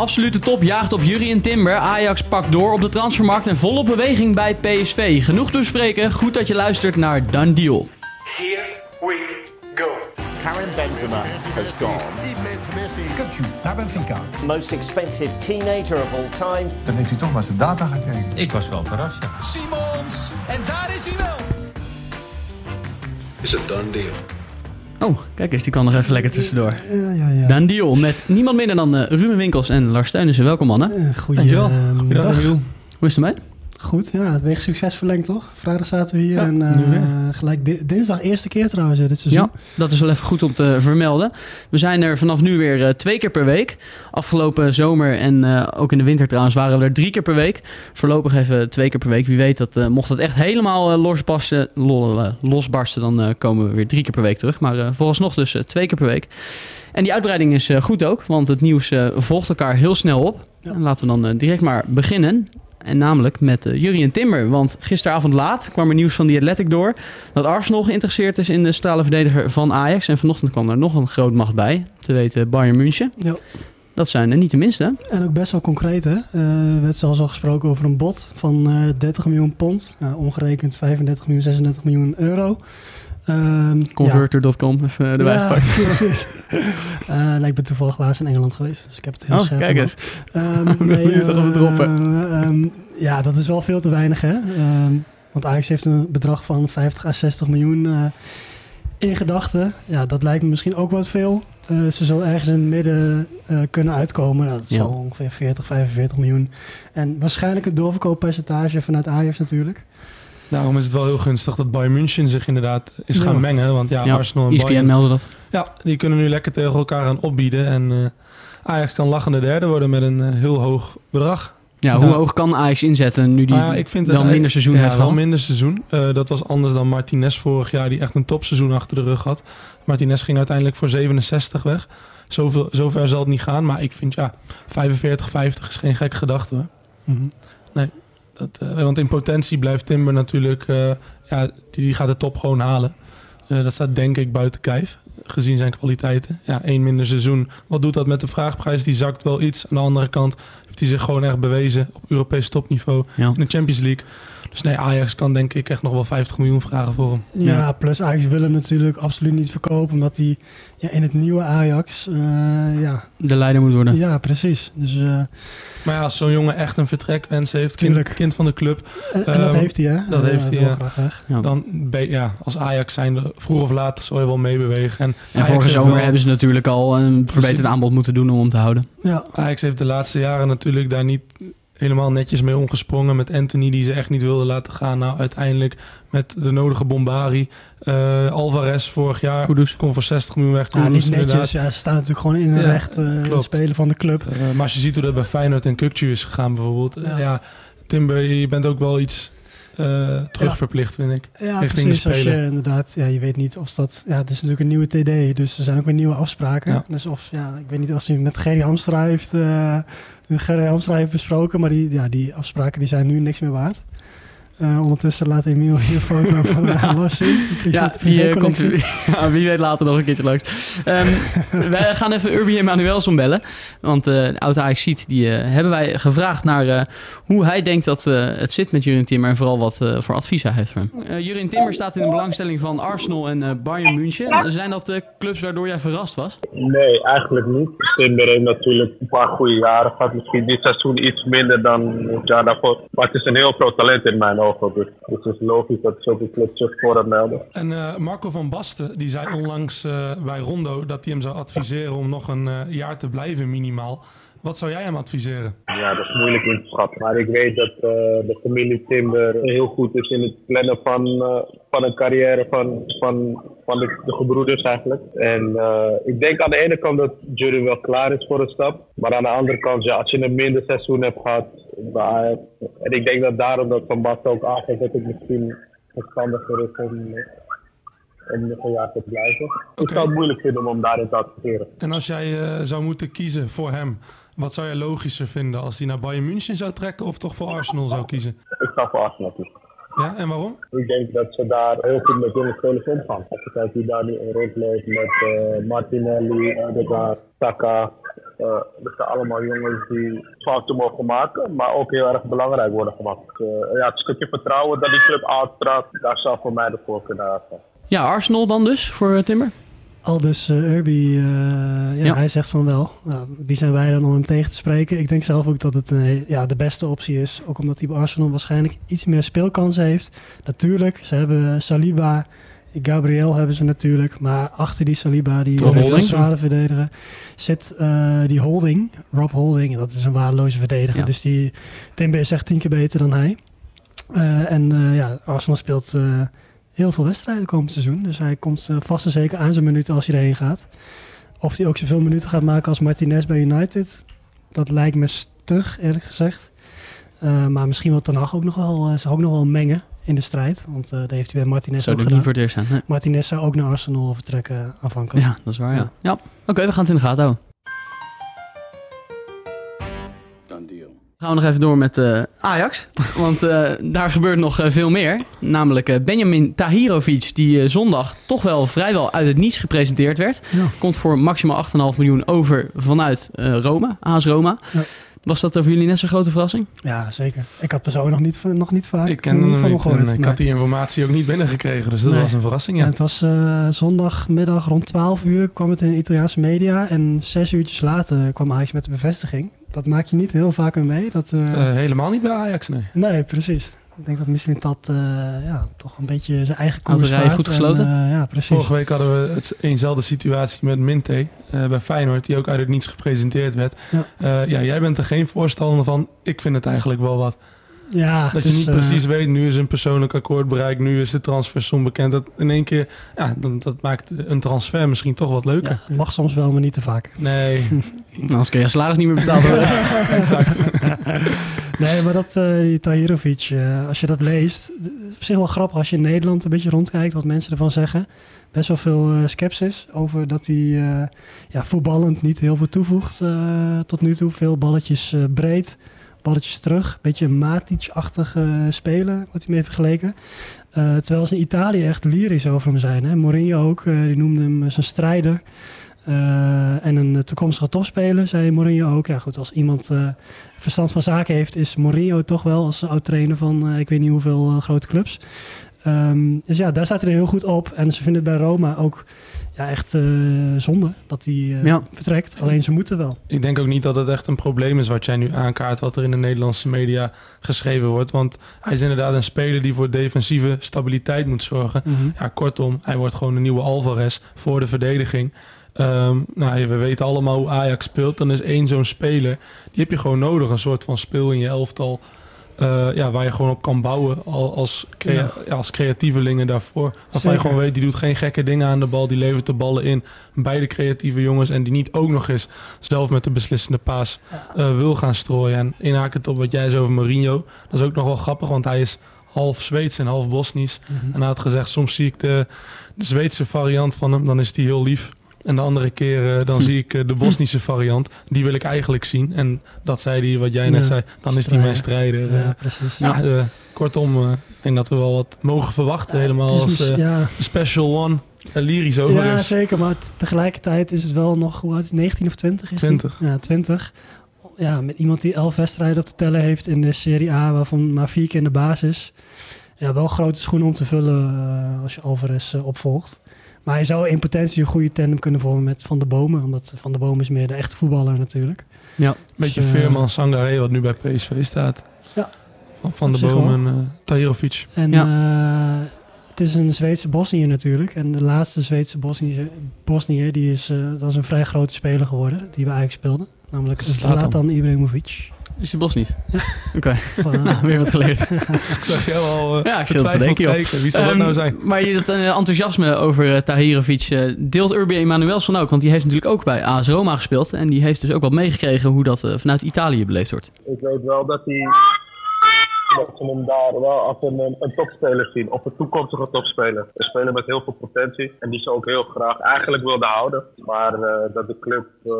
Absolute top jaagt op Jurien Timber. Ajax pakt door op de transfermarkt en volop beweging bij PSV. Genoeg te bespreken. Goed dat je luistert naar Done Deal. Here we go. Karim Benzema has gone. Kutsu naar Benfica. Most expensive teenager of all time. Dan heeft hij toch maar zijn data gekeken. Ik was wel verrast, ja. Simons. En daar is hij wel. Is a done deal. Oh, kijk eens, die kan nog even lekker tussendoor. Ja, ja, ja. Done Deal met niemand minder dan eh, Ruben Winkels en Lars Steunissen. Welkom mannen. Eh, Goeie, Dankjewel. eh, Goeiedag. Hoe is het ermee? Goed, ja, het weegt succes verlengd toch? Vrijdag zaten we hier Ja, en eh, gelijk di- dinsdag eerste keer trouwens eh, dit seizoen. Ja, dat is wel even goed om te vermelden. We zijn er vanaf nu weer eh, twee keer per week. Afgelopen zomer en ook in de winter trouwens waren we er drie keer per week. Voorlopig even twee keer per week. Wie weet, dat, mocht het echt helemaal losbarsten, lo- losbarsten, dan komen we weer drie keer per week terug. Maar vooralsnog dus twee keer per week. En die uitbreiding is goed ook, want het nieuws volgt elkaar heel snel op. Ja. En laten we dan direct maar beginnen. En namelijk met uh, Jurien Timber. Want gisteravond laat kwam er nieuws van die Athletic door. Dat Arsenal geïnteresseerd is in de strale verdediger van Ajax. En vanochtend kwam er nog een groot macht bij. Te weten Bayern München. Ja. Dat zijn er niet de minste. En ook best wel concreet hè. Eh, Er werd zelfs al gesproken over een bod van eh 30 miljoen pond. Eh, omgerekend 35 miljoen, 36 miljoen euro. Ehm, Converter.com even erbij ja, precies. Eh, en ik ben toevallig laatst in Engeland geweest, dus ik heb het heel Oh, scherp kijk eens. Ehm, het toch even droppen. eh, ehm, ja, dat is wel veel te weinig, hè? Want Ajax heeft een bedrag van 50 à 60 miljoen eh, in gedachten. Ja, dat lijkt me misschien ook wat veel. Eh, ze zal ergens in het midden eh, kunnen uitkomen. Nou, dat Ja. zal ongeveer 40, 45 miljoen. En waarschijnlijk een doorverkooppercentage vanuit Ajax natuurlijk. Daarom is het wel heel gunstig dat Bayern München zich inderdaad is Ja. gaan mengen. Want ja, Ja, Arsenal en ESPN Bayern... meldde dat. Ja, die kunnen nu lekker tegen elkaar gaan opbieden. En eh, Ajax kan lachende derde worden met een eh, heel hoog bedrag. Ja, hoe hoog kan Ajax inzetten nu die ja, ik vind wel minder seizoen heeft wel gehad? minder seizoen. Eh, dat was anders dan Martinez vorig jaar, die echt een topseizoen achter de rug had. Martinez ging uiteindelijk voor 67 weg. Zoveel, zover zal het niet gaan. Maar ik vind ja, 45, 50 is geen gekke gedachte hoor. Mhm. Dat, eh, want in potentie blijft Timber natuurlijk, eh, ja, die, die gaat de top gewoon halen. Eh, dat staat denk ik buiten kijf, gezien zijn kwaliteiten. Ja, één minder seizoen. Wat doet dat met de vraagprijs? Die zakt wel iets. Aan de andere kant heeft hij zich gewoon echt bewezen op Europees topniveau Ja. in de Champions League. Dus nee, Ajax kan denk ik echt nog wel 50 miljoen vragen voor hem. Ja, Ja. plus Ajax wil hem natuurlijk absoluut niet verkopen, omdat hij ja, in het nieuwe Ajax, eh, ja, De leider moet worden. ja, precies. Dus, eh, Maar ja, als zo'n jongen echt een vertrekwens heeft, kind, Tuurlijk. kind van de club, en, en dat Ehm, heeft hij, hè? dat heeft hij, ja. graag weg. Ja. dan ben, ja, als Ajax zijn vroeg of laat zal je wel meebewegen. En, En vorige zomer wel- hebben ze natuurlijk al een verbeterd Precies. aanbod moeten doen om hem te houden. Ja, Ajax heeft de laatste jaren natuurlijk daar niet helemaal netjes mee omgesprongen. Met Anthony die ze echt niet wilde laten gaan. Nou, uiteindelijk met de nodige Bombari. eh, Alvarez vorig jaar Kudus. kon voor 60 miljoen weg. ja niet inderdaad. netjes. Ja, ze staan natuurlijk gewoon in een Ja, recht eh, klopt. spelen van de club. Eh, maar als je ziet hoe dat bij Feyenoord en Kukcu is gegaan bijvoorbeeld. Ja. ja. Timber, je bent ook wel iets eh terugverplicht, vind ik. Ja, richting precies. Als je inderdaad, ja, je weet niet of dat, ja, het is natuurlijk een nieuwe TD, dus er zijn ook weer nieuwe afspraken. Ja. Dus of, ja, ik weet niet of hij met Gerry Hamstra heeft, eh Gerry Hamstra heeft besproken, maar die, ja, die afspraken die zijn nu niks meer waard. Eh, ondertussen laat Emiel hier een foto van uh, Lars zien. De Ja, die, eh, komt, ja, wie weet later nog een keertje langs. Ehm, wij gaan even Urbi Emanuelson bellen. Want eh de oude ajax ziet, die eh, hebben wij gevraagd naar eh, hoe hij denkt dat eh, het zit met Jurien Timmer... en vooral wat eh, voor advies hij heeft voor hem. Eh Jurien Timmer staat in de belangstelling van Arsenal en eh, Bayern München. Zijn dat de clubs waardoor jij verrast was? Nee, eigenlijk niet. Timber heeft natuurlijk een paar goede jaren gehad. Misschien dit seizoen iets minder dan het jaar daarvoor. Maar het is een heel groot talent in mijn ogen. Dus, dus het is logisch dat zoveel clubs zich voor hem melden. En eh, Marco van Basten, die zei onlangs eh, bij Rondo dat hij hem zou adviseren om nog een eh, jaar te blijven minimaal. Wat zou jij hem adviseren? Ja, dat is moeilijk in te schatten. Maar ik weet dat de familie Timber heel goed is in het plannen van, van een carrière van, van, van de, de gebroeders eigenlijk. En eh, ik denk aan de ene kant dat Jury wel klaar is voor een stap. Maar aan de andere kant, ja, als je een minder seizoen hebt gehad En ik denk dat daarom dat Van Basten ook aangeeft dat het misschien verstandiger is om, om nog een jaar te blijven. Ik zou het moeilijk vinden om daarin te adviseren. En als jij eh, zou moeten kiezen voor hem, wat zou jij logischer vinden? Als hij naar Bayern München zou trekken of toch voor Arsenal zou kiezen? Ik ga voor Arsenal kiezen. Ja, en waarom? Ik denk dat ze daar heel goed met jonge spelers omgaan. Als je kijkt wie daar nu rondloopt met eh, Martinelli, Odegaard, Saka. Uh, dat zijn allemaal jongens die fouten mogen maken, maar ook heel erg belangrijk worden gemaakt. Uh, ja, het stukje vertrouwen dat die club uitstraalt, daar zou voor mij de voorkeur naar uitgaan. Ja, Arsenal dan dus voor Timber? Aldus uh, Urbi, uh, ja, ja, hij zegt van wel. Nou, wie zijn wij dan om hem tegen te spreken? Ik denk zelf ook dat het uh, ja, de beste optie is. Ook omdat hij bij Arsenal waarschijnlijk iets meer speelkansen heeft. Natuurlijk, ze hebben Saliba, Gabriel hebben ze natuurlijk. Maar achter die Saliba, die zware verdediger, zit die Holding, Rob Holding. Dat is een waardeloze verdediger. Ja. Dus die Timber is echt tien keer beter dan hij. en ja, Arsenal speelt heel veel wedstrijden komend seizoen. Dus hij komt uh, vast en zeker aan zijn minuten als hij erheen gaat. Of hij ook zoveel minuten gaat maken als Martinez bij United. Dat lijkt me stug, eerlijk gezegd. Uh, maar misschien wil Ten Hag ook nog wel, uh, ook nog wel mengen in de strijd. Want dat heeft hij bij Martinez Zou ook gedaan. niet voor het eerst zijn. Nee. Martinez zou ook naar Arsenal vertrekken aanvankelijk. Ja, dat is waar, ja. ja. ja. Oké, okay, we gaan het in de gaten houden. Gaan we nog even door met uh, Ajax. Want uh, daar gebeurt nog uh, veel meer. Namelijk uh, Benjamin Tahirovic, die zondag toch wel vrijwel uit het niets gepresenteerd werd. Ja. Komt voor maximaal 8,5 miljoen over vanuit Roma, AS Roma. Ja. Was dat voor jullie net zo'n grote verrassing? Ja, zeker. Ik had persoonlijk nog niet, nog niet vaak ik ken niet hem van niet hem gehoord. en ik had die informatie ook niet binnengekregen, dus dat Nee. was een verrassing. Ja, Ja. het was eh, zondagmiddag rond 12 uur kwam het in de Italiaanse media. En zes uurtjes later kwam Ajax met de bevestiging. Dat maak je niet heel vaak mee. Dat, eh, Eh, helemaal niet bij Ajax, nee. nee, precies. Ik denk dat misschien dat eh, ja, toch een beetje zijn eigen koers vaart. goed En, gesloten? eh, ja, precies. Vorige week hadden we het, eenzelfde situatie met Minte eh, bij Feyenoord, die ook uit het niets gepresenteerd werd. Ja. Eh, ja, jij bent er geen voorstander van. Ik vind het eigenlijk wel wat. Ja, Dat dus, je niet eh, precies weet, nu is een persoonlijk akkoord bereikt, nu is de transfersom bekend. Dat in één keer, ja, dat, dat maakt een transfer misschien toch wat leuker. ja, mag soms wel, maar niet te vaak. Nee, Anders kun je salaris niet meer betaald worden. exact. Nee, maar dat, eh die Tahirovic, eh, als je dat leest, het is op zich wel grappig als je in Nederland een beetje rondkijkt wat mensen ervan zeggen. Best wel veel eh skepsis over dat hij eh, ja, voetballend niet heel veel toevoegt eh, tot nu toe. Veel balletjes eh, breed, balletjes terug. Beetje een Matic-achtig eh, spelen wordt hij mee vergeleken. Eh, terwijl ze in Italië echt lyrisch over hem zijn. Hè? Mourinho ook, eh, die noemde hem zijn strijder. Eh, en een toekomstige topspeler, zei Mourinho ook. Ja goed, als iemand verstand van zaken heeft, is Mourinho toch wel als oud-trainer van ik weet niet hoeveel grote clubs. Ehm, dus ja, daar staat hij heel goed op. En ze vinden het bij Roma ook ja, echt eh, zonde dat hij eh, Ja. vertrekt. Alleen ze moeten wel. Ik denk ook niet dat het echt een probleem is wat jij nu aankaart, wat er in de Nederlandse media geschreven wordt. Want hij is inderdaad een speler die voor defensieve stabiliteit moet zorgen. Ja, kortom, hij wordt gewoon een nieuwe Alvarez voor de verdediging. Ehm, nou, we weten allemaal hoe Ajax speelt. Dan is één zo'n speler, die heb je gewoon nodig. Een soort van speel in je elftal. Eh, ja, waar je gewoon op kan bouwen al- als, crea- Ja. ja, als creatievelingen daarvoor. Waarvan Zeker. je gewoon weet, die doet geen gekke dingen aan de bal. Die levert de ballen in. Beide creatieve jongens. En die niet ook nog eens zelf met de beslissende paas eh, wil gaan strooien. En inhakend op wat jij zei over Mourinho. Dat is ook nog wel grappig, want hij is half Zweeds en half Bosnisch. En hij had gezegd, soms zie ik de, de Zweedse variant van hem, dan is die heel lief. En de andere keer eh, dan zie ik eh, de Bosnische variant. Die wil ik eigenlijk zien. En dat zei hij, wat jij net Ja, zei, dan is die mijn strijder. Ja, Eh, precies. ja, eh, kortom, eh, ik denk dat we wel wat mogen verwachten. helemaal als eh, ja, special one lyrisch over ja, is. zeker. Maar tegelijkertijd is het wel nog, hoe oud is het, 19 of 20? Is die? 20. Ja, 20. Ja, met iemand die 11 wedstrijden op de teller heeft in de Serie A, waarvan maar vier keer in de basis. Ja, wel grote schoenen om te vullen als je Alvarez opvolgt. Maar hij zou in potentie een goede tandem kunnen vormen met Van der Bomen. Omdat Van der Bomen is meer de echte voetballer natuurlijk. Ja. Beetje Dus, eh, Veerman Sangaré, wat nu bij PSV staat. Ja. Van, de Boom wel. en eh eh, het is een Zweedse Bosniër natuurlijk. En de laatste Zweedse Bosniër, Bosniër die is, eh, dat is een vrij grote speler geworden. Die bij Ajax speelde. Namelijk Zlatan. Zlatan Ibrahimovic. Is je bos niet? Ja. Oké, eh, nou, weer wat geleerd. Ik zag jou al uh, Ja, ik zit te denken, kijken. Wie zal dat Ehm, nou zijn? Maar je dat eh, enthousiasme over Tahirovic deelt Urbi Emanuelson ook. Want die heeft natuurlijk ook bij AS Roma gespeeld. En die heeft dus ook wat meegekregen hoe dat vanuit Italië beleefd wordt. Ik weet wel dat hij dat ze hem daar wel als een, topspeler zien. Of een toekomstige topspeler. Een speler met heel veel potentie. En die ze ook heel graag eigenlijk wilden houden. Maar eh, dat de club eh,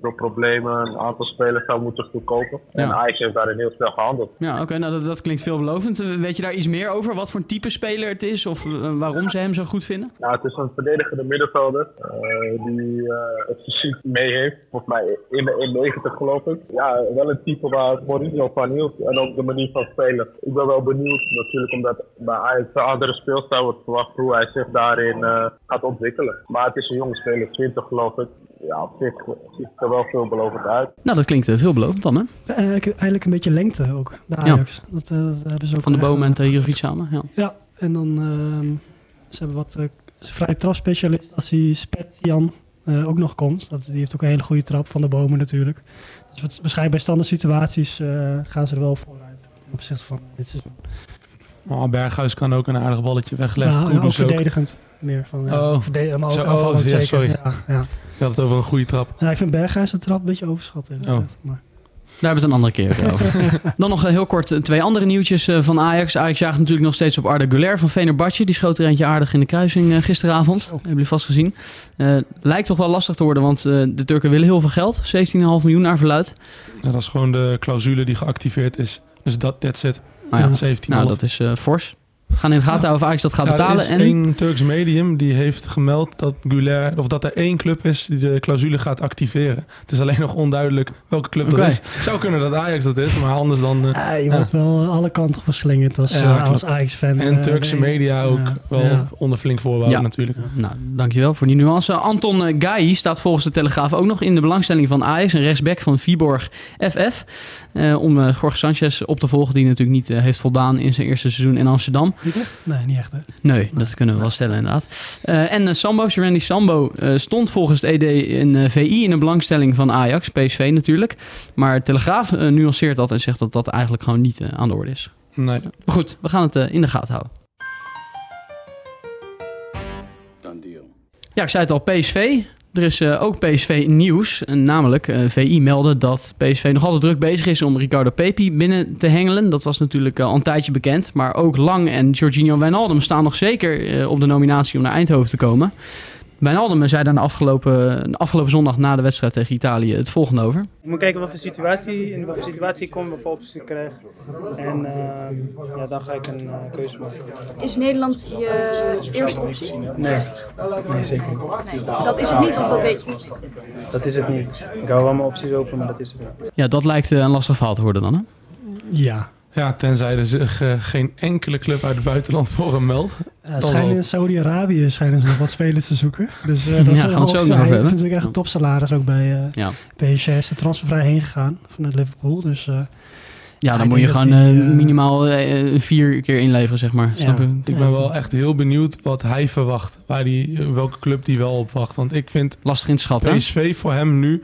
door problemen een aantal spelers zou moeten verkopen. En Ja. Ajax heeft daarin heel snel gehandeld. Ja, oké, nou dat, dat klinkt veelbelovend. Eh, Weet je daar iets meer over? Wat voor een type speler het is of waarom ze hem zo goed vinden? Nou, het is een verdedigende middenvelder die het fysiek mee heeft. Volgens mij in de 90 geloof ik. Ja, wel een type waar Mourinho van hield. En ook de manier van spelen. Ik ben wel benieuwd natuurlijk omdat bij Ajax een andere speelstijl wordt verwacht. Hoe hij zich daarin eh, gaat ontwikkelen. Maar het is een jonge speler, 20 geloof ik. Ja, op zich ziet het er wel veelbelovend uit. Nou, dat klinkt eh, veelbelovend dan, hè? Eigenlijk, eigenlijk een beetje lengte ook bij Ajax. Dat, eh, dat hebben ze ook Van de Bomen en Tahirovic samen, ja. Ja, en dan ehm, ze hebben wat uh, vrij trapspecialist als die Spetsian uh, ook nog komt. Dat, die heeft ook een hele goede trap van de bomen natuurlijk. Dus wat, waarschijnlijk bij standaard situaties uh, gaan ze er wel vooruit. Ten opzichte van dit seizoen. Oh, Berghuis kan ook een aardig balletje wegleggen. Nou, ook verdedigend. Meer van, ja, oh, maar ook zo, aanvallend oh, ja, zeker. sorry. Ja, ja. Je had het over een goede trap. Ja, ik vind Berghuis de trap een beetje overschat. Oh. Maar. Daar hebben we het een andere keer over. Dan nog heel kort twee andere nieuwtjes van Ajax. Ajax jaagt natuurlijk nog steeds op Arda Güler van Venerbatje. Die schoot er eentje aardig in de kruising gisteravond. Oh. Hebben jullie vast gezien. Uh, lijkt toch wel lastig te worden, want de Turken willen heel veel geld. 16,5 miljoen naar verluid. Ja, dat is gewoon de clausule die geactiveerd is. Dus dat, that's it. Nou, ja. 17 nou dat is uh, fors. We gaan in de gaten houden of Ajax dat gaat ja, betalen. Er is en... één Turks medium die heeft gemeld dat Guler, of dat er één club is die de clausule gaat activeren. Het is alleen nog onduidelijk welke club okay. dat is. Het zou kunnen dat Ajax dat is, maar anders dan. Uh, ja, je wordt wel alle kanten geslingerd als, ja, uh, als Ajax-fan. En Turkse media ook wel onder flink voorbouw natuurlijk. Nou, dankjewel voor die nuance. Anton Gai staat volgens de Telegraaf ook nog in de belangstelling van Ajax, een rechtsback van Viborg FF. Uh, om uh, Jorge Sanchez op te volgen, die natuurlijk niet uh, heeft voldaan in zijn eerste seizoen in Amsterdam. Niet echt? Nee, niet echt hè? Nee, dat kunnen we wel stellen inderdaad. Uh, en Sambo, Randy Sambo, stond volgens het ED in VI in de belangstelling van Ajax, PSV natuurlijk. Maar Telegraaf nuanceert dat en zegt dat dat eigenlijk gewoon niet aan de orde is. Nee. Maar goed, we gaan het in de gaten houden. Ja, ik zei het al, PSV. Er is uh, ook PSV nieuws, namelijk uh, VI meldde dat PSV nog altijd druk bezig is om Ricardo Pepi binnen te hengelen. Dat was natuurlijk al een tijdje bekend, maar ook Lang en Jorginho Wijnaldum staan nog zeker op de nominatie om naar Eindhoven te komen. Wijnaldum zei daar afgelopen, afgelopen zondag na de wedstrijd tegen Italië het volgende over. Je moet kijken wat voor situatie, in voor situatie ik kom, wat voor opties ik krijg. En uh, ja, dan ga ik een uh, keuze maken. Is Nederland je eerste optie? Nee, nee zeker niet. Nee, dat is het niet of dat weet je niet? Dat is het niet. Ik hou wel mijn opties open, maar dat is het niet. Ja, dat lijkt uh, een lastig verhaal te worden dan hè? Ja, ja, tenzij er zich uh, geen enkele club uit het buitenland voor hem meldt. Ja, schijnen in Saudi-Arabië schijnen ze nog wat spelers te zoeken. Dus uh, dat ja, is ook nog hebben. vind ik echt een topsalaris ook bij uh, ja. PSG. Is de transfervrij heen gegaan vanuit Liverpool. Dus, uh, ja, dan moet je gewoon die, minimaal vier keer inleveren, zeg maar. Ja. Ik ben wel echt heel benieuwd wat hij verwacht. Waar die, welke club die wel op wacht. Want ik vind lastig in te schatten. PSV voor hem nu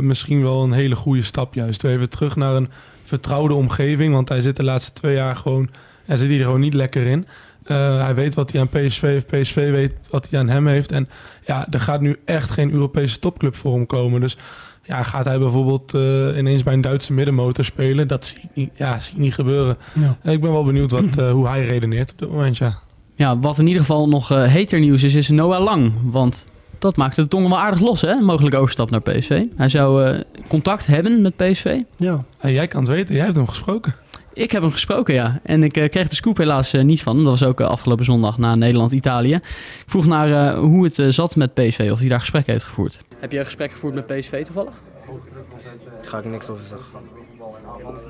misschien wel een hele goede stap juist. We even terug naar een vertrouwde omgeving. Want hij zit de laatste twee jaar gewoon... Hij zit hier gewoon niet lekker in. Uh, hij weet wat hij aan PSV heeft. PSV weet wat hij aan hem heeft. En ja, er gaat nu echt geen Europese topclub voor hem komen. Dus ja, gaat hij bijvoorbeeld uh, ineens bij een Duitse middenmotor spelen? Dat zie ik niet, ja, zie ik niet gebeuren. Ja. Ik ben wel benieuwd wat, uh, hoe hij redeneert op dit moment, ja. Ja, wat in ieder geval nog heter nieuws is, is Noah Lang. Want dat maakte de tongen wel aardig los, hè? Mogelijk overstap naar PSV. Hij zou uh, contact hebben met PSV. Ja. Hey, jij kan het weten, jij hebt hem gesproken. Ik heb hem gesproken, ja. En ik uh, kreeg de scoop helaas uh, niet van. Dat was ook afgelopen zondag na Nederland-Italië. Ik vroeg naar hoe het zat met PSV, of hij daar gesprek heeft gevoerd. Heb je een gesprek gevoerd met PSV toevallig? Daar ga ik niks over zeggen.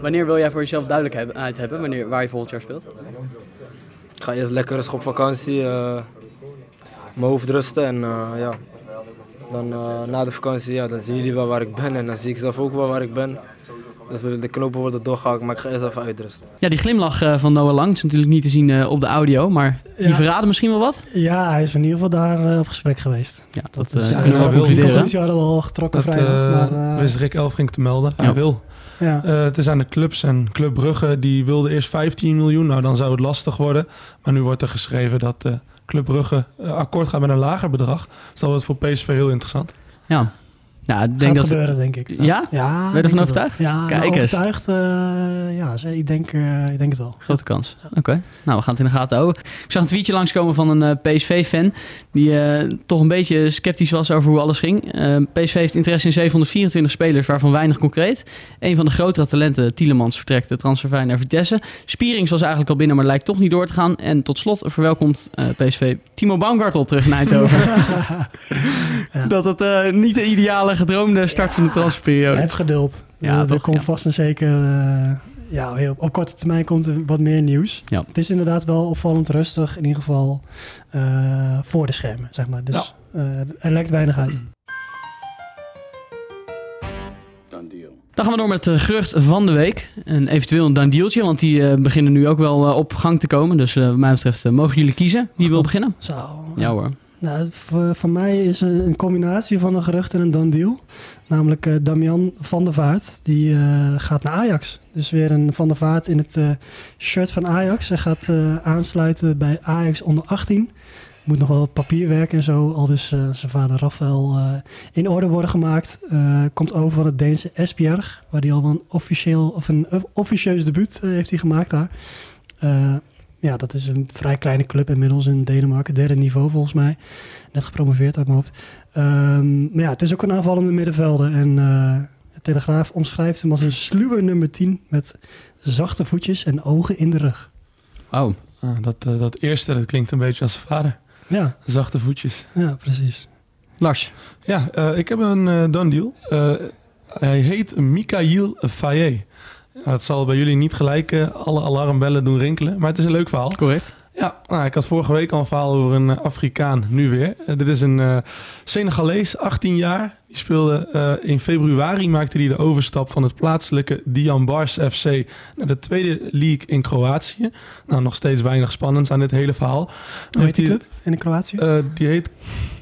Wanneer wil jij voor jezelf duidelijkheid hebben wanneer, waar je volgend jaar speelt? Ik ga eerst lekker eens op vakantie mijn hoofd rusten en uh, ja, dan uh, na de vakantie ja, dan zien jullie wel waar ik ben en dan zie ik zelf ook wel waar ik ben. Dus de knopen worden doorgehakt, maar ik ga eerst even uitrusten. Ja, die glimlach uh, van Noah Lang is natuurlijk niet te zien uh, op de audio, maar die Ja. verraden misschien wel wat. Ja, hij is in ieder geval daar uh, op gesprek geweest. Ja, dat, is, eh, ja, kunnen we wel Die concluderen. conclusie hadden we al getrokken Dat vrijdag. uh, uh, wist Rick Elfrink te melden. Hij Ja. wil. ja. Eh, het is aan de clubs en Club Brugge die wilde eerst 15 miljoen. Nou, dan zou het lastig worden. Maar nu wordt er geschreven dat eh, Club Brugge eh, akkoord gaat met een lager bedrag. Dus dat wordt voor PSV heel interessant. Ja. Ja, ik denk Gaat dat... gebeuren, denk ik. Ja? Ja, Ben je ervan overtuigd? Ja, Kijk nou, eens. overtuigd. eh, ja, ik denk, eh, ik denk het wel. Grote kans. Oké. Nou, we gaan het in de gaten houden. Ik zag een tweetje langskomen van een eh, PSV-fan... die toch een beetje sceptisch was over hoe alles ging. PSV heeft interesse in 724 spelers, waarvan weinig concreet. Een van de grotere talenten, Tielemans, vertrekt de transfervrij naar Vitesse. Spierings was eigenlijk al binnen, maar lijkt toch niet door te gaan. En tot slot verwelkomt PSV Timo Baumgartel terug naar Eindhoven. Dat het niet de ideale gedroomde start van de transferperiode. Heb geduld. Ja, er toch, komt ja. vast en zeker... eh, ja, heel- op korte termijn komt er wat meer nieuws. Ja. Het is inderdaad wel opvallend rustig, in ieder geval eh, voor de schermen, zeg maar. Dus eh, er lekt weinig uit. Dan gaan we door met het gerucht van de week. En eventueel een done dealtje, want die eh, beginnen nu ook wel op gang te komen. Dus eh, wat mij betreft mogen jullie kiezen. Wie wil beginnen? Zo. Ja hoor. Nou, voor, mij is een, een combinatie van een gerucht en een done deal. Namelijk eh, Damian van der Vaart. Die eh, gaat naar Ajax. Dus weer een Van der Vaart in het eh, shirt van Ajax. Hij gaat aansluiten bij Ajax onder 18. Moet nog wel papierwerk en zo. Al dus zijn vader Rafael in orde worden gemaakt. Komt over van het Deense Esbjerg. Waar hij al een officieel of een officieus debuut heeft gemaakt daar. Ja, dat is een vrij kleine club inmiddels in Denemarken. Derde niveau volgens mij. Net gepromoveerd uit mijn hoofd. Ehm, maar ja, het is ook een aanvallende middenvelder. En eh de Telegraaf omschrijft hem als een sluwe nummer 10 met zachte voetjes en ogen in de rug. Oh. Ah, dat, eh, dat eerste, dat klinkt een beetje als zijn vader. Ja. Zachte voetjes. Ja, precies. Lars. Ja, eh, ik heb een eh done deal. Eh, hij heet Mikaïl Faye. Nou, dat zal bij jullie niet gelijk eh, alle alarmbellen doen rinkelen, maar het is een leuk verhaal. Correct. Ja, nou, ik had vorige week al een verhaal over een eh, Afrikaan, nu weer. Eh, dit is een eh Senegalees, 18 jaar. Die speelde in februari, maakte hij de overstap van het plaatselijke Diambars FC naar de tweede league in Kroatië. Nou, nog steeds weinig spannends aan dit hele verhaal. Hoe heet die hij- club in Kroatië? die heet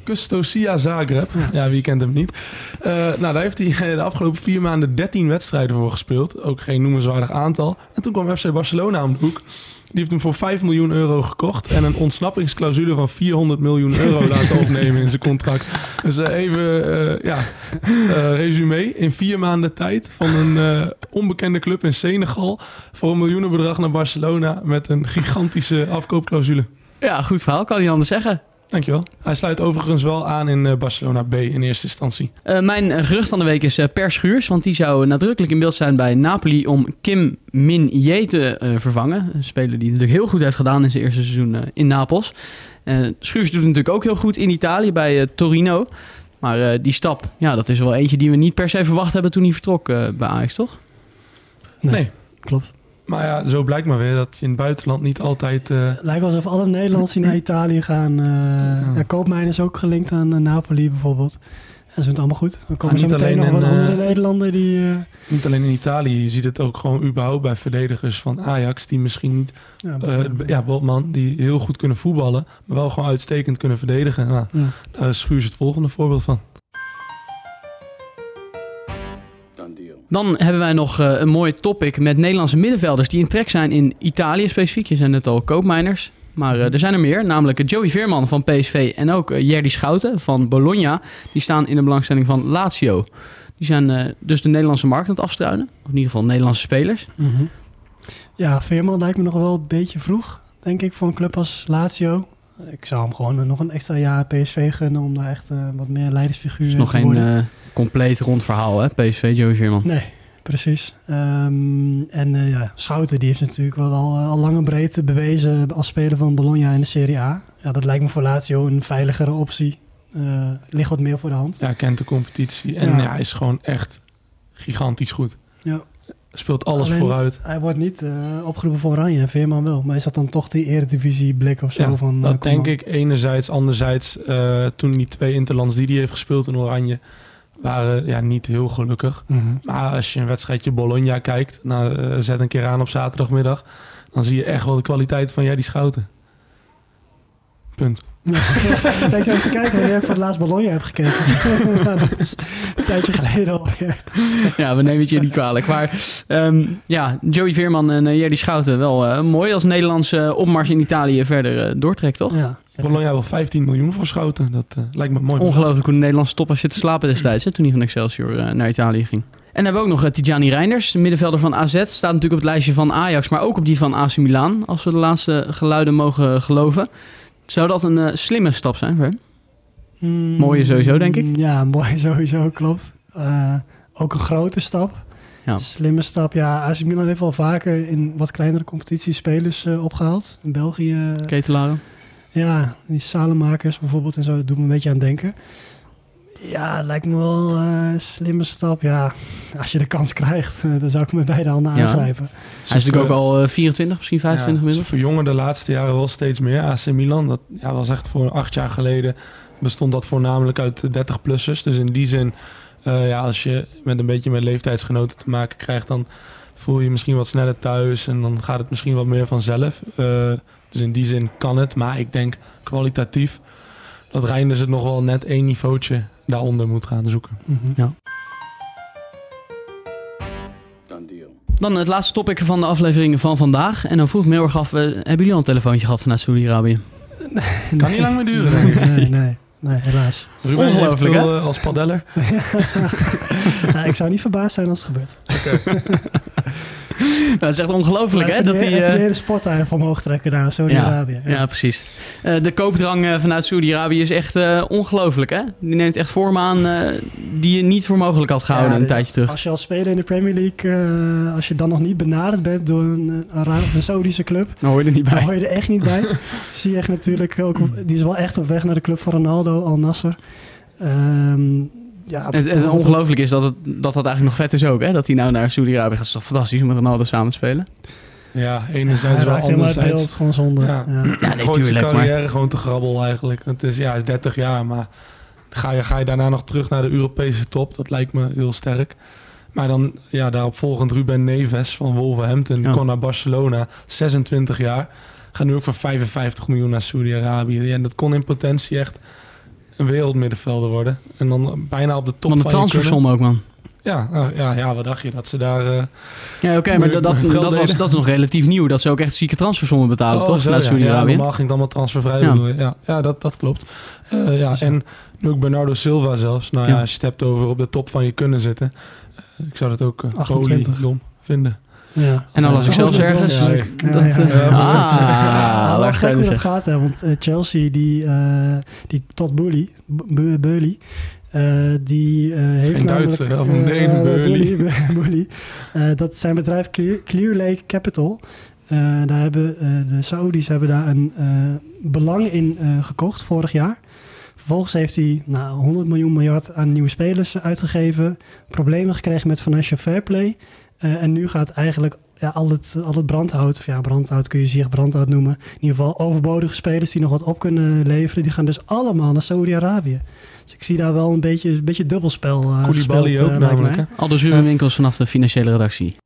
Custosia Zagreb. Ja, wie kent hem niet? Eh, nou, daar heeft hij de afgelopen vier maanden 13 wedstrijden voor gespeeld. Ook geen noemenswaardig aantal. En toen kwam FC Barcelona om de hoek. Die heeft hem voor 5 miljoen euro gekocht. En een ontsnappingsclausule van 400 miljoen euro laten opnemen in zijn contract. Dus eh, even, eh, ja, eh resume. In vier maanden tijd van een onbekende club in Senegal. Voor een miljoenenbedrag naar Barcelona. Met een gigantische afkoopclausule. Ja, goed verhaal. Kan niet anders zeggen. Dankjewel. Hij sluit overigens wel aan in eh, Barcelona B in eerste instantie. Eh, mijn gerucht van de week is eh, Per Schuurs, want die zou nadrukkelijk in beeld zijn bij Napoli om Kim Min-jae te eh, vervangen. Een speler die natuurlijk heel goed heeft gedaan in zijn eerste seizoen eh, in Napels. Eh, Schuurs doet het natuurlijk ook heel goed in Italië bij eh, Torino. Maar eh, die stap, ja, dat is wel eentje die we niet per se verwacht hebben toen hij vertrok eh, bij Ajax, toch? Nee. Klopt. Maar ja, zo blijkt maar weer dat je in het buitenland niet altijd... eh, Lijkt alsof alle Nederlanders die naar Italië gaan. eh ja, Koopmijn is ook gelinkt aan eh, Napoli bijvoorbeeld. En ze doen het allemaal goed. Dan komen Ah, niet meteen nog in, andere eh, Nederlander die... eh, niet alleen in Italië, je ziet het ook gewoon überhaupt bij verdedigers van Ajax... die misschien niet... Ja, eh, Botman, die heel goed kunnen voetballen... maar wel gewoon uitstekend kunnen verdedigen. Nou, Ja. Daar is Schuurs het volgende voorbeeld van. Dan hebben wij nog eh, een mooi topic met Nederlandse middenvelders die in trek zijn in Italië specifiek. Je zijn net al koopmijners. Maar eh, er zijn er meer, namelijk Joey Veerman van PSV en ook uh, Jerdy Schouten van Bologna. Die staan in de belangstelling van Lazio. Die zijn eh, dus de Nederlandse markt aan het afstruinen. Of in ieder geval Nederlandse spelers. Mhm. Ja, Veerman lijkt me nog wel een beetje vroeg, denk ik, voor een club als Lazio. Ik zou hem gewoon nog een extra jaar PSV gunnen om daar echt wat meer leidersfiguur is nog te geen worden. Compleet rond verhaal, hè? PSV, Joey Veerman. Nee, precies. Um, en uh, ja, Schouten die heeft natuurlijk wel al, al lang en breed bewezen als speler van Bologna in de Serie A. Ja, dat lijkt me voor Lazio een veiligere optie. Uh, ligt wat meer voor de hand. Ja, kent de competitie en ja. ja is gewoon echt gigantisch goed. Ja. Speelt alles Alleen, vooruit. Hij wordt niet uh, opgeroepen voor Oranje en Veerman wel. Maar is dat dan toch die eredivisie blik of zo? Ja, van, dat denk ik enerzijds. Anderzijds, uh, toen die twee interlands die hij heeft gespeeld in Oranje... waren ja, niet heel gelukkig. Mm -hmm. Maar als je een wedstrijdje Bologna kijkt... Nou, uh, zet een keer aan op zaterdagmiddag... dan zie je echt wel de kwaliteit van jij die Schouten. Punt. Ja, ik zou even te kijken wanneer ik voor het laatst Bologna heb gekeken. Nou, dat is een tijdje geleden alweer. Ja, we nemen het je niet kwalijk. Maar ehm, ja, Joey Veerman en uh, Jerry Schouten wel eh, mooi als Nederlandse opmars in Italië verder uh, doortrekt, toch? Ja. Bologna wel 15 miljoen voor Schouten. Dat uh, lijkt me mooi. Ongelooflijk hoe de Nederlandse top als zit te slapen destijds, hè, toen hij van Excelsior naar Italië ging. En dan hebben we ook nog Tijani Reinders, de middenvelder van AZ. Staat natuurlijk op het lijstje van Ajax, maar ook op die van AC Milan, als we de laatste geluiden mogen geloven. Zou dat een uh, slimme stap zijn voor hem? Mm, mooie sowieso, denk ik. Ja, mooi sowieso, klopt. Uh, ook een grote stap. Ja. Slimme stap. Ja, AC Milan heeft al vaker in wat kleinere competities spelers uh, opgehaald. In België. Ketelaren. Ja, die salemakers bijvoorbeeld en zo. Dat doet me een beetje aan denken. Ja, lijkt me wel een slimme stap. Ja, als je de kans krijgt, dan zou ik met beide handen ja. aangrijpen. Hij is natuurlijk ook al 24, misschien 25 ja, inmiddels. Ze verjongen de laatste jaren wel steeds meer. AC Milan, dat ja, was echt voor acht jaar geleden, bestond dat voornamelijk uit 30-plussers. Dus in die zin, uh, ja, als je met een beetje met leeftijdsgenoten te maken krijgt, dan voel je je misschien wat sneller thuis en dan gaat het misschien wat meer vanzelf. Dus in die zin kan het, maar ik denk kwalitatief dat Reinders het nog wel net één niveautje daaronder moet gaan zoeken. Mm -hmm. Ja. Dan het laatste topic van de aflevering van vandaag. En dan vroeg ik me heel erg af, uh, hebben jullie al een telefoontje gehad vanuit Saudi-Arabië? Nee, kan niet lang meer duren, denk ik. Nee, nee, nee, helaas. Ruben Ongelooflijk, hè? als padeller. nou, ik zou niet verbaasd zijn als het gebeurt. Okay. Nou, dat is echt ongelooflijk, hè? Dat die uh... de hele sport daar van omhoog trekken naar Saudi-Arabië. Ja, precies. Uh, de koopdrang uh, vanuit Saudi-Arabië is echt uh, ongelooflijk, hè? Die neemt echt vormen aan die je niet voor mogelijk had gehouden ja, een tijdje terug. Als je als speler in de Premier League, als je dan nog niet benaderd bent door een, een Saudische club... Dan hoor je er niet bij. Dan hoor je er echt niet bij. Zie je echt natuurlijk ook... Op, die is wel echt op weg naar de club van Ronaldo, Al Nasser. Um, ja, en, en ongelooflijk is dat, het, dat dat eigenlijk nog vet is ook, hè? Dat hij nou naar Saudi-Arabië gaat. Dat is toch fantastisch om met Ronaldo samen te spelen? Ja, enerzijds hij wel, anderzijds... beeld, gewoon zonde. Ja, ja. ja nee, tuurlijk, carrière maar... gewoon te grabbel eigenlijk. Het is, ja, hij is 30 jaar, maar ga je, ga je daarna nog terug naar de Europese top? Dat lijkt me heel sterk. Maar dan, ja, daarop volgend Ruben Neves van Wolverhampton. Die Ja. kon naar Barcelona, 26 jaar. Gaat nu ook voor 55 miljoen naar Saudi-Arabië. Ja, en dat kon in potentie echt wereldmiddenvelder worden. En dan bijna op de top Van de transfersom ook, man. Ja, nou, ja, ja, wat dacht je? Dat ze daar... eh, Ja, oké, maar dat, dat, was, dat is nog relatief nieuw. Dat ze ook echt zieke transfersommen betalen, Oh, toch? zo, Vanuit ja. Ja, normaal ging het allemaal transfervrij. Ja. bedoel. Ja, ja dat, dat klopt. Eh, ja, en nu ook Bernardo Silva zelfs. Nou ja, als je het hebt over op de top van je kunnen zitten. eh, ik zou dat ook uh, 28. dom vinden. Ja. En dan las ik Oh, zelfs dat ergens... eh, ah, wel gek hoe dat gaat, hè? Want eh, Chelsea, die, eh die Todd Boehly, B- Boehly, eh, die heeft geen. Duitser? Of een Deen. Eh, dat zijn bedrijf Clear, Clear Lake Capital. Eh, daar hebben eh, de Saoedi's hebben daar een eh, belang in eh, gekocht vorig jaar. Vervolgens heeft hij nou, 100 miljoen miljard aan nieuwe spelers uitgegeven. Problemen gekregen met financial fair play. Eh, en nu gaat eigenlijk ja, al, het, al het brandhout, of ja, brandhout kun je zich brandhout noemen. In ieder geval overbodige spelers die nog wat op kunnen leveren. Die gaan dus allemaal naar Saudi-Arabië. Dus ik zie daar wel een beetje, een beetje dubbelspel uh, Koulibaly ook namelijk. hè? Aldus Ruben Winkels vanaf de financiële redactie.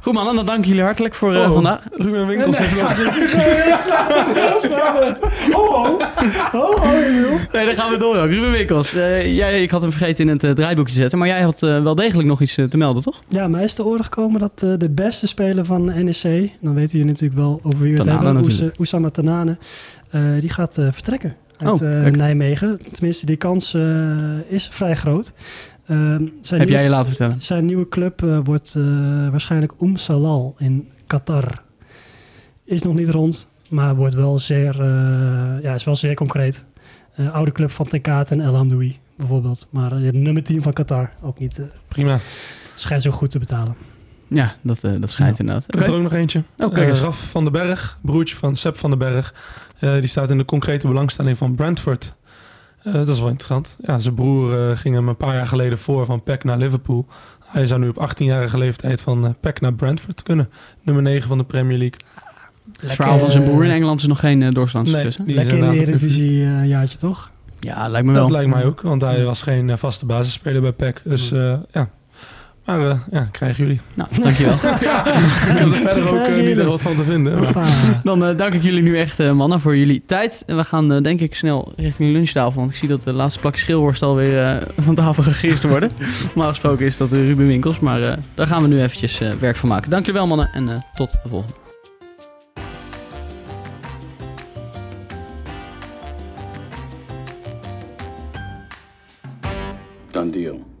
Goed man, dan dank jullie hartelijk voor eh, Oh, vandaag. Ruben Winkels heeft nog... Ho, ho. Ho, ho, Emiel. Nee, dan gaan we door. ook. Ruben Winkels, eh, jij, ik had hem vergeten in het eh, draaiboekje te zetten. Maar jij had eh, wel degelijk nog iets eh, te melden, toch? Ja, mij is te oren gekomen dat eh, de beste speler van NEC... dan weten jullie natuurlijk wel over wie we het hebben... Oes- Oussama Tanane, eh, die gaat eh, vertrekken uit Oh, eh. Nijmegen. Tenminste, die kans eh, is vrij groot. Ehm, zijn Heb nieuwe- jij je laten vertellen? Zijn nieuwe club eh, wordt eh, waarschijnlijk Oum Salal in Qatar. Is nog niet rond, maar wordt wel zeer, eh, ja, is wel zeer concreet. Eh, oude club van Tekate en El Hamdoui bijvoorbeeld. Maar de nummer 10 van Qatar ook niet. Prima. schijnt zo goed te betalen. Ja, dat, eh, dat schijnt Ja. inderdaad. Ik heb er ook nog eentje. Oh, kijk eens. Raf van den Berg, broertje van Seb van den Berg. Eh, die staat in de concrete belangstelling van Brentford. Eh, dat is wel interessant. Ja, zijn broer eh, ging hem een paar jaar geleden voor van PEC naar Liverpool. Hij zou nu op 18-jarige leeftijd van eh PEC naar Brentford kunnen. Nummer 9 van de Premier League. Het verhaal van zijn broer in Engeland is nog geen uh, die is Lekker in de Eredivisie jaartje, toch? Ja, lijkt me wel. Dat lijkt mij ook, want hij was geen vaste basisspeler bij PEC. Dus eh, ja. Maar eh, ja, krijgen jullie. Nou, dankjewel. Ik kan er verder ook eh, niet wat van te vinden. maar- Dan eh, dank ik jullie nu echt, eh, mannen, voor jullie tijd. En we gaan eh, denk ik snel richting de lunchtafel. Want ik zie dat de laatste plakje schilworst alweer eh van tafel gegeest worden. Normaal gesproken is dat de Ruben Winkels. Maar eh, daar gaan we nu eventjes eh, werk van maken. Dank jullie wel, mannen. En eh, tot de volgende. Done deal.